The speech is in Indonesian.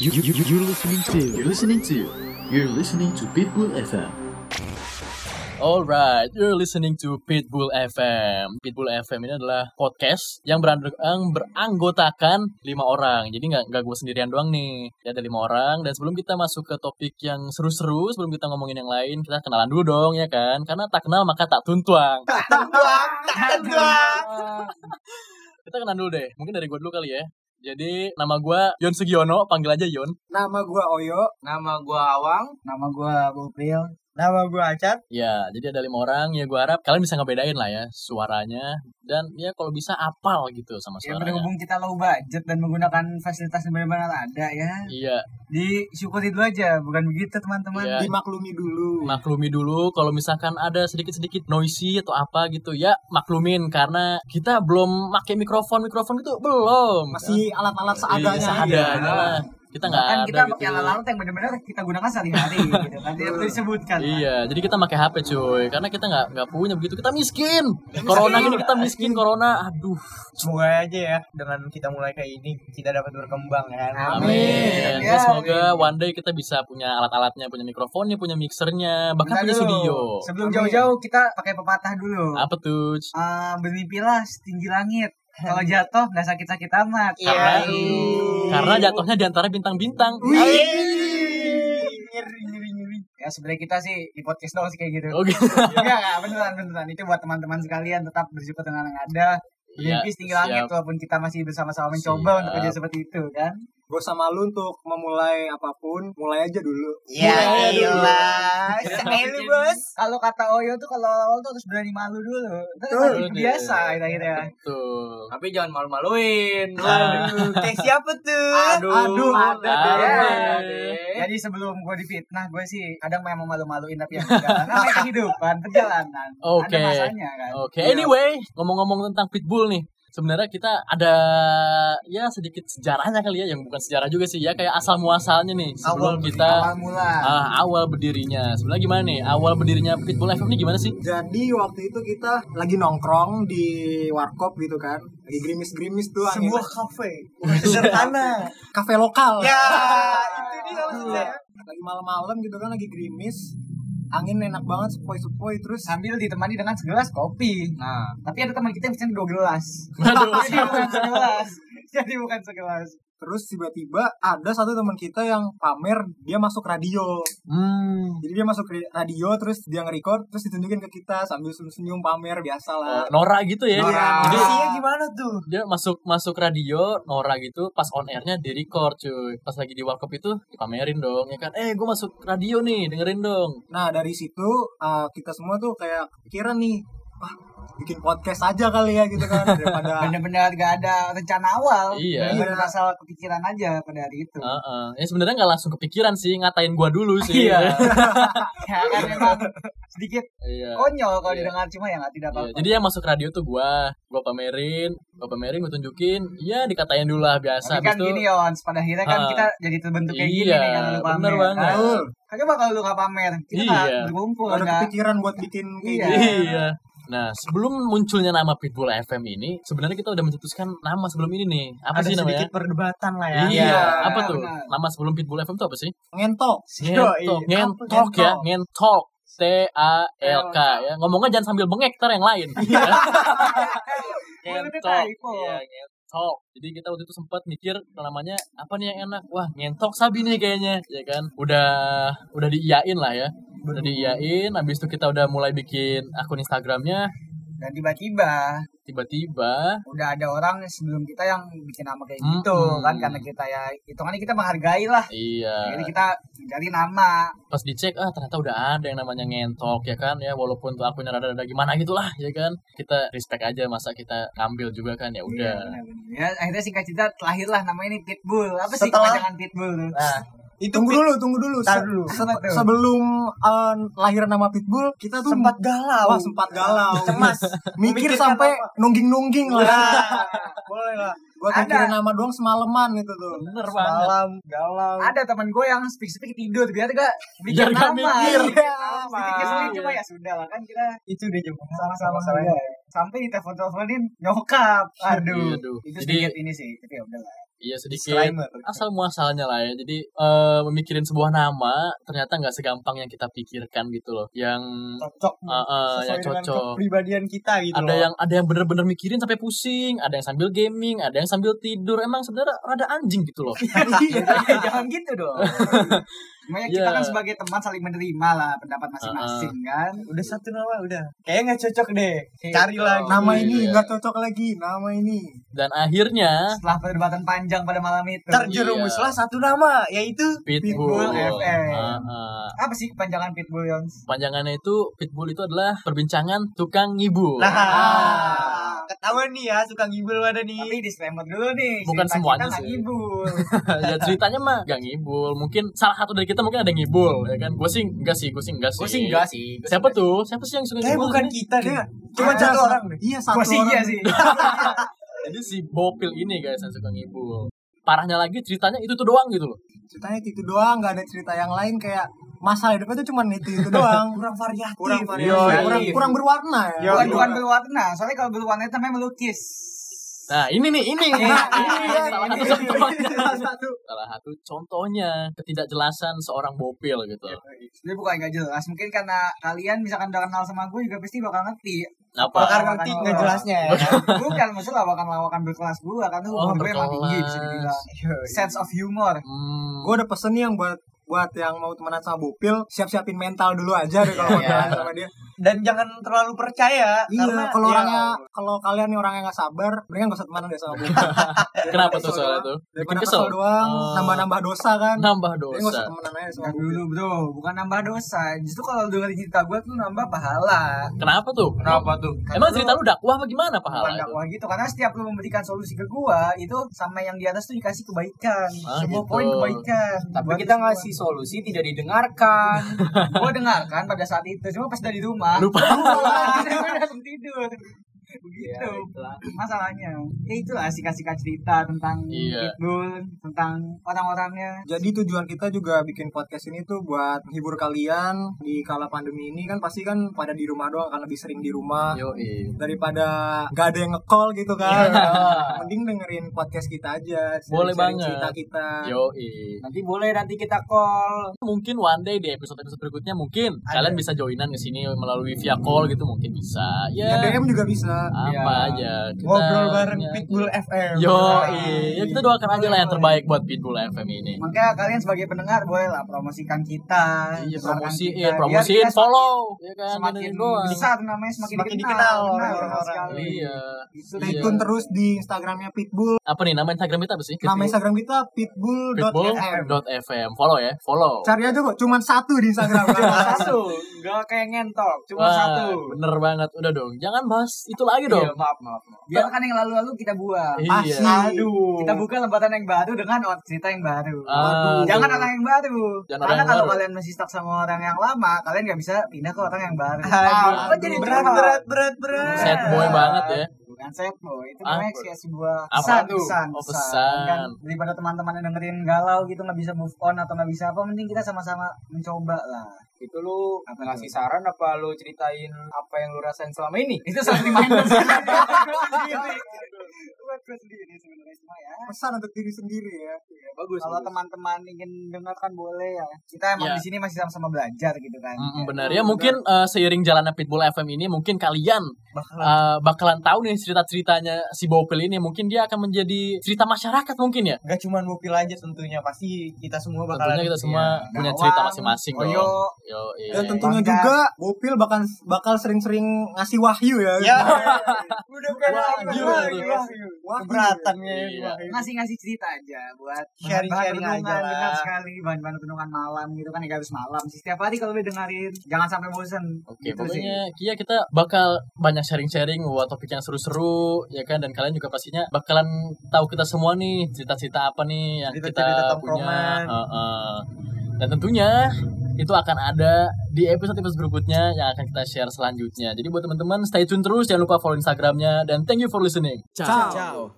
You, you, you, you're listening to, you're listening to, you're listening to Pitbull FM. Alright, you're listening to Pitbull FM. Pitbull FM ini adalah podcast yang, berang- yang beranggotakan lima orang. Jadi nggak nggak gue sendirian doang nih. Ya, ada lima orang. Dan sebelum kita masuk ke topik yang seru-seru, sebelum kita ngomongin yang lain, kita kenalan dulu dong ya kan. Karena tak kenal maka tak tuntuang. kita kenalan dulu deh. Mungkin dari gue dulu kali ya. Jadi nama gue Yon Sugiono, panggil aja Yon. Nama gua Oyo, Nama gua Awang. nama gua Bupril, nama gua Acat. Ya, jadi ada lima orang. Ya gue harap kalian bisa ngebedain lah ya suaranya. Dan ya kalau bisa apal gitu sama Ya suaranya. berhubung kita low budget dan menggunakan fasilitas yang benar-benar ada ya. Iya, Disyukuri dulu aja, bukan begitu teman-teman. Iya. Dimaklumi dulu. maklumi dulu kalau misalkan ada sedikit-sedikit noisy atau apa gitu ya maklumin karena kita belum pakai mikrofon mikrofon gitu belum Masih alat-alat Iya, seadanya. seadanya aja. Kita nggak Kan kita gitu pakai alat-alat yang benar-benar kita gunakan sehari-hari gitu kan. Tidak perlu disebutkan. Iya, jadi kita pakai HP cuy, karena kita nggak nggak punya begitu, kita miskin. Corona gini kita miskin, corona, aduh. Semoga aja ya dengan kita mulai kayak ini kita dapat berkembang ya. Amin. Ya, Ya, semoga amin. one day kita bisa punya alat-alatnya, punya mikrofonnya, punya mixernya, bahkan Bentar punya dulu. studio. Sebelum jauh-jauh kita pakai pepatah dulu. Apa tuh? Ah, bermimpilah setinggi langit. Kalau jatuh nggak sakit-sakit amat. Karena, Iya. karena jatuhnya di antara bintang-bintang. Ngeri. Ya sebenarnya kita sih di podcast doang sih kayak gitu. Oke. Enggak, enggak, beneran, beneran. Itu buat teman-teman sekalian tetap bersyukur dengan yang ada. Iya, Mimpi setinggi langit siap. walaupun kita masih bersama-sama mencoba Siap. untuk kerja seperti itu kan. gue sama lu untuk memulai apa pun mulai aja dulu Ya Mulai dulu. Bikin- bos. Kalau kata Oyo tuh kalau awal tuh harus berani malu dulu. Itu Betul. biasa kita gitu ya. Betul. Tapi jangan malu-maluin. Aduh, kayak siapa tuh? Aduh, Aduh, ada ada deh. Jadi sebelum gue difitnah, gue sih kadang memang malu-maluin tapi ya enggak. Namanya kehidupan, perjalanan. Oke. Ada masanya kan. Oke, anyway, ngomong-ngomong tentang Pitbull nih. Sebenarnya kita ada ya sedikit sejarahnya kali ya, yang bukan sejarah juga sih ya, kayak asal muasalnya nih sebelum kita awal mula. ah, awal berdirinya. Sebenarnya gimana nih? Awal berdirinya Pitbull FM ini gimana sih? jadi waktu itu kita lagi nongkrong di warkop gitu kan lagi gerimis-gerimis tuh angin Sebuah kafe. Sederhana. kafe lokal Ya, itu dia maksudnya. lagi malam-malam gitu kan lagi gerimis angin enak banget sepoi-sepoi terus sambil ditemani dengan segelas kopi. nah Tapi ada teman kita yang pesen dua gelas. Jadi bukan segelas. Jadi bukan segelas. Terus tiba-tiba ada satu teman kita yang pamer dia masuk radio Hmm. jadi dia masuk radio terus dia nge-record terus ditunjukin ke kita sambil senyum-senyum pamer biasa lah Nora gitu ya. Nora. Jadi Isinya gimana tuh? dia masuk masuk radio Nora gitu pas on airnya di record cuy pas lagi di warkop itu dipamerin dong ya kan eh gue masuk radio nih dengerin dong Nah dari situ uh, kita semua tuh kayak pikiran nih, wah bikin podcast aja kali ya gitu kan daripada Benar-benar gak ada rencana awal. Iya. Benar asal kepikiran aja pada hari itu. Heeh. ya sebenarnya nggak langsung kepikiran sih ngatain gua dulu sih Iya. ya kan memang sedikit Iya. konyol kalau Iya. didengar cuma ya nggak tidak Iya, apa-apa. jadi yang masuk radio tuh gua, gua pamerin, gua pamerin, gua tunjukin, ya dikatain dulu lah biasa. Tapi kan Habis itu- gini Yons, pada akhirnya kan Ah. kita jadi terbentuk kayak gini Iya, nih kan lu pamer. bener banget. Kan? Coba kalau lu gak pamer, kita Iya. berkumpul ada kepikiran buat bikin kayak Iya. Iya. Nah, sebelum munculnya nama Pitbull FM ini, sebenarnya kita udah mencetuskan nama sebelum ini nih. Apa Ada sih namanya? sedikit perdebatan lah ya. Iya, Iya, apa tuh? benar. Nama sebelum Pitbull FM tuh apa sih? Ngentok. Ngentok, ngentok ya, ngentok? T A L K ya. Ngomongnya jangan sambil bengek ntar yang lain. Boleh ngentok. Ngentok. Jadi kita waktu itu sempat mikir namanya apa nih yang enak? Wah, ngentok sabi nih kayaknya, ya kan? Udah udah diiyain lah ya. Udah diiyain, habis itu kita udah mulai bikin akun Instagramnya. Dan tiba-tiba Tiba-tiba, udah ada orang sebelum kita yang bikin nama kayak Mm-mm. gitu kan karena kita ya hitungannya kita menghargai lah. iya. Jadi kita cari nama. Pas dicek, ah ternyata udah ada yang namanya ngentok ya kan ya, walaupun tuh akunnya rada-rada gimana gitulah ya kan. Kita respect aja masa kita ambil juga kan ya Iya, udah. benar-benar. Ya akhirnya singkat cerita lahirlah nama ini Pitbull. Apa sih Setelah- kepanjangan Pitbull? Nah, itu Tunggu dulu, tunggu dulu. Tar Se- dulu. se- tuh? sebelum uh, lahir nama Pitbull, kita tuh sempat galau. wah, sempat galau. Cemas. Mikir sampai apa? nungging-nungging lah. Boleh lah. Gua Ada. mikirin nama doang semalaman itu tuh. Bener banget. Malam galau. Ada teman gue yang speak-speak tidur biar gak bikin gak nama. mikir. Iya, Nama. Sedikit kesulitan cuma ya sudah lah kan kita Itu udah jam sama-sama masalahnya. aja. Sampai ditelepon-teleponin nyokap. Aduh. Iya, aduh. Itu Jadi- sedikit ini sih, tapi ya udah lah. Iya sedikit Disclaimer. asal muasalnya lah ya. Jadi eh, memikirin sebuah nama ternyata nggak segampang yang kita pikirkan gitu loh. Yang Cocok. eh, eh, yang cocok. kepribadian kita gitu Ada loh. yang ada yang bener-bener mikirin sampai pusing, ada yang sambil gaming, ada yang sambil tidur. Emang sebenarnya rada anjing gitu loh. Iya, jangan gitu dong. Makanya kita Iya. kan sebagai teman saling menerima lah pendapat masing-masing kan. udah satu nama udah. Kayaknya nggak cocok deh. Iya. Cari lagi. Nama Iya. ini nggak cocok lagi, nama ini. Dan akhirnya Setelah perdebatan panjang pada malam itu. Terjerumuslah satu nama yaitu Pitbull. Pitbull FM. Ah, ah. Apa sih kepanjangan Pitbull Yons? Panjangannya itu Pitbull itu adalah perbincangan tukang ngibul. Nah, Ah. Ketahuan nih ya suka ngibul ada nih. Tapi disclaimer dulu nih. Bukan cerita semuanya kita sih. ngibul. ya ceritanya mah gak ngibul. Mungkin salah satu dari kita mungkin ada yang ngibul ya kan. Gue sih enggak sih, gue sih enggak sih. Gue sih enggak sih. Gua Siapa sih tuh? Siapa sih yang suka Kayak ngibul? bukan kita deh. Kayak Cuma satu orang deh. Iya, satu Gua sih orang. iya sih. Jadi si Bopil ini guys yang suka ngibul. Parahnya lagi ceritanya itu tuh doang gitu loh. Ceritanya itu doang, nggak ada cerita yang lain kayak masalah hidupnya tuh cuma itu itu doang. Kurang variatif. kurang variasi, Yoi. kurang kurang berwarna ya. Yoi. Bukan, bukan berwarna. Soalnya kalau berwarna itu namanya melukis. Nah ini nih, ini. Iya, ini iya, salah ini, satu ini, contohnya. Salah satu. Salah satu contohnya ketidakjelasan seorang Bopil gitu. Jadi bukan nggak jelas. Mungkin karena kalian misalkan udah kenal sama gue juga pasti bakal ngerti. Apa? Bakal Lawakan ngerti nggak jelasnya ya. Bukan maksudnya lawakan-lawakan berkelas gue karena Oh, gue emang tinggi bisa dibilang. Sense of humor. Hmm. Gue udah pesen nih yang buat buat yang mau temenan sama Bupil, siap-siapin mental dulu aja deh kalau mau Iya. kenalan sama dia. Dan jangan terlalu percaya Iya, karena kalau ya, orangnya kalau kalian nih orang yang nggak sabar, mendingan gak usah temenan deh sama Bupil. Kenapa tuh soalnya tuh? Bikin Daripada kesel. kesel doang, Oh. nambah-nambah dosa kan. Nambah Jadi gak dosa. usah temenan aja sama Bupil. dulu bro, bukan nambah dosa. Justru kalau dengerin cerita gue tuh nambah pahala. Kenapa tuh? Kenapa tuh? Emang cerita lu dakwah apa gimana Bukan pahala itu? dakwah gitu karena setiap lu memberikan solusi ke gua itu sama yang di atas tuh dikasih kebaikan Ah, semua gitu. poin kebaikan Tapi Buat kita ngasih solusi tidak didengarkan. gua dengarkan pada saat itu cuma pas udah di rumah Lupa. Gua langsung tidur begitu Ya, itulah. masalahnya ya itulah asik-asik cerita tentang Iya. Pitbull tentang orang-orangnya Jadi tujuan kita juga bikin podcast ini tuh buat menghibur kalian di kala pandemi ini kan pasti kan pada di rumah doang kan lebih sering di rumah Yo, daripada gak ada yang nge-call gitu kan. Mending dengerin podcast kita aja. Boleh banget. Cerita kita. yo, Nanti boleh nanti kita call. Mungkin one day di episode-episode berikutnya mungkin kalian bisa joinan ke sini melalui via call gitu mungkin bisa. Ya Ya, DM juga bisa. Apa Ya. aja. Kita, Ngobrol bareng ya. Pitbull FM. Yo, ya kita doakan aja lah yang terbaik buat Pitbull FM ini. makanya kalian sebagai pendengar boleh lah promosikan kita Iya, promosiin, kita. Biar promosiin, kita follow, ya kan, semakin besar namanya semakin, Semakin dikenal, orang-orang. sekali. Iya. Itu Stay Iya. tune terus di Instagramnya Pitbull. Apa nih nama Instagram kita apa sih? Nama Instagram kita pitbull.fm. Pitbull.fm. Follow ya, follow. Cari aja kok, cuman satu di Instagram. Satu, nggak kayak ngentok, cuma satu. Bener banget. Udah dong. Jangan bahas itu lagi dong. Iya, maaf, maaf. maaf. biarkan yang lalu-lalu kita buang Iya. Aduh. kita buka lembaran yang baru dengan cerita yang baru Aduh. jangan orang yang baru Jangan orang karena yang kalau baru. kalian masih stuck sama orang yang lama kalian nggak bisa pindah ke orang yang baru Aduh. Apa jadi berat berat berat berat. Sad boy banget ya. Bukan set boy itu Apa? namanya kayak sebuah Apa pesan pesan, Oh, pesan. kan daripada teman-teman yang dengerin galau gitu nggak bisa move on atau nggak bisa apa mending kita sama-sama mencoba lah Itu lu Apa ngasih saran apa lu ceritain apa yang lu rasain selama ini? itu saling reminder buat gue sendiri sebenarnya semua ya Pesan untuk diri sendiri ya. Bagus. kalau teman-teman ingin dengarkan boleh ya kita emang Ya. di sini masih sama-sama belajar gitu kan Mm, Ya. benar ya mungkin eh, seiring jalannya Pitbull FM ini mungkin kalian Bakalan eh, bakalan tahu nih cerita-ceritanya si Bopil ini mungkin dia akan menjadi cerita masyarakat mungkin ya Gak cuma mobil aja tentunya pasti kita semua bakalan tentunya kita semua Iya. punya Gawang, cerita masing-masing dong Oyo. yo iya. Dan tentunya Bangga. juga Bopil bakal bakal sering-sering ngasih wahyu ya. Ya. Udah bukan Wah, apa gila lagi. tuh. Wahyu. Wahyu. Keberatan ya. Iya. Wahyu. ngasih-ngasih cerita aja buat Sharing-sharing aja lah. benar sekali bahan-bahan renungan malam gitu kan ya harus malam sih setiap hari kalau udah dengerin jangan sampai bosen Oke, Gitu pokoknya Kia kita bakal banyak sharing-sharing buat topik yang seru-seru ya kan dan kalian juga pastinya bakalan tahu kita semua nih cerita-cerita apa nih yang kita Cerita-cerita punya. tongkrongan. Heeh. Dan tentunya itu akan ada di episode-episode berikutnya yang akan kita share selanjutnya. Jadi buat teman-teman stay tune terus jangan lupa follow Instagramnya dan thank you for listening. Ciao.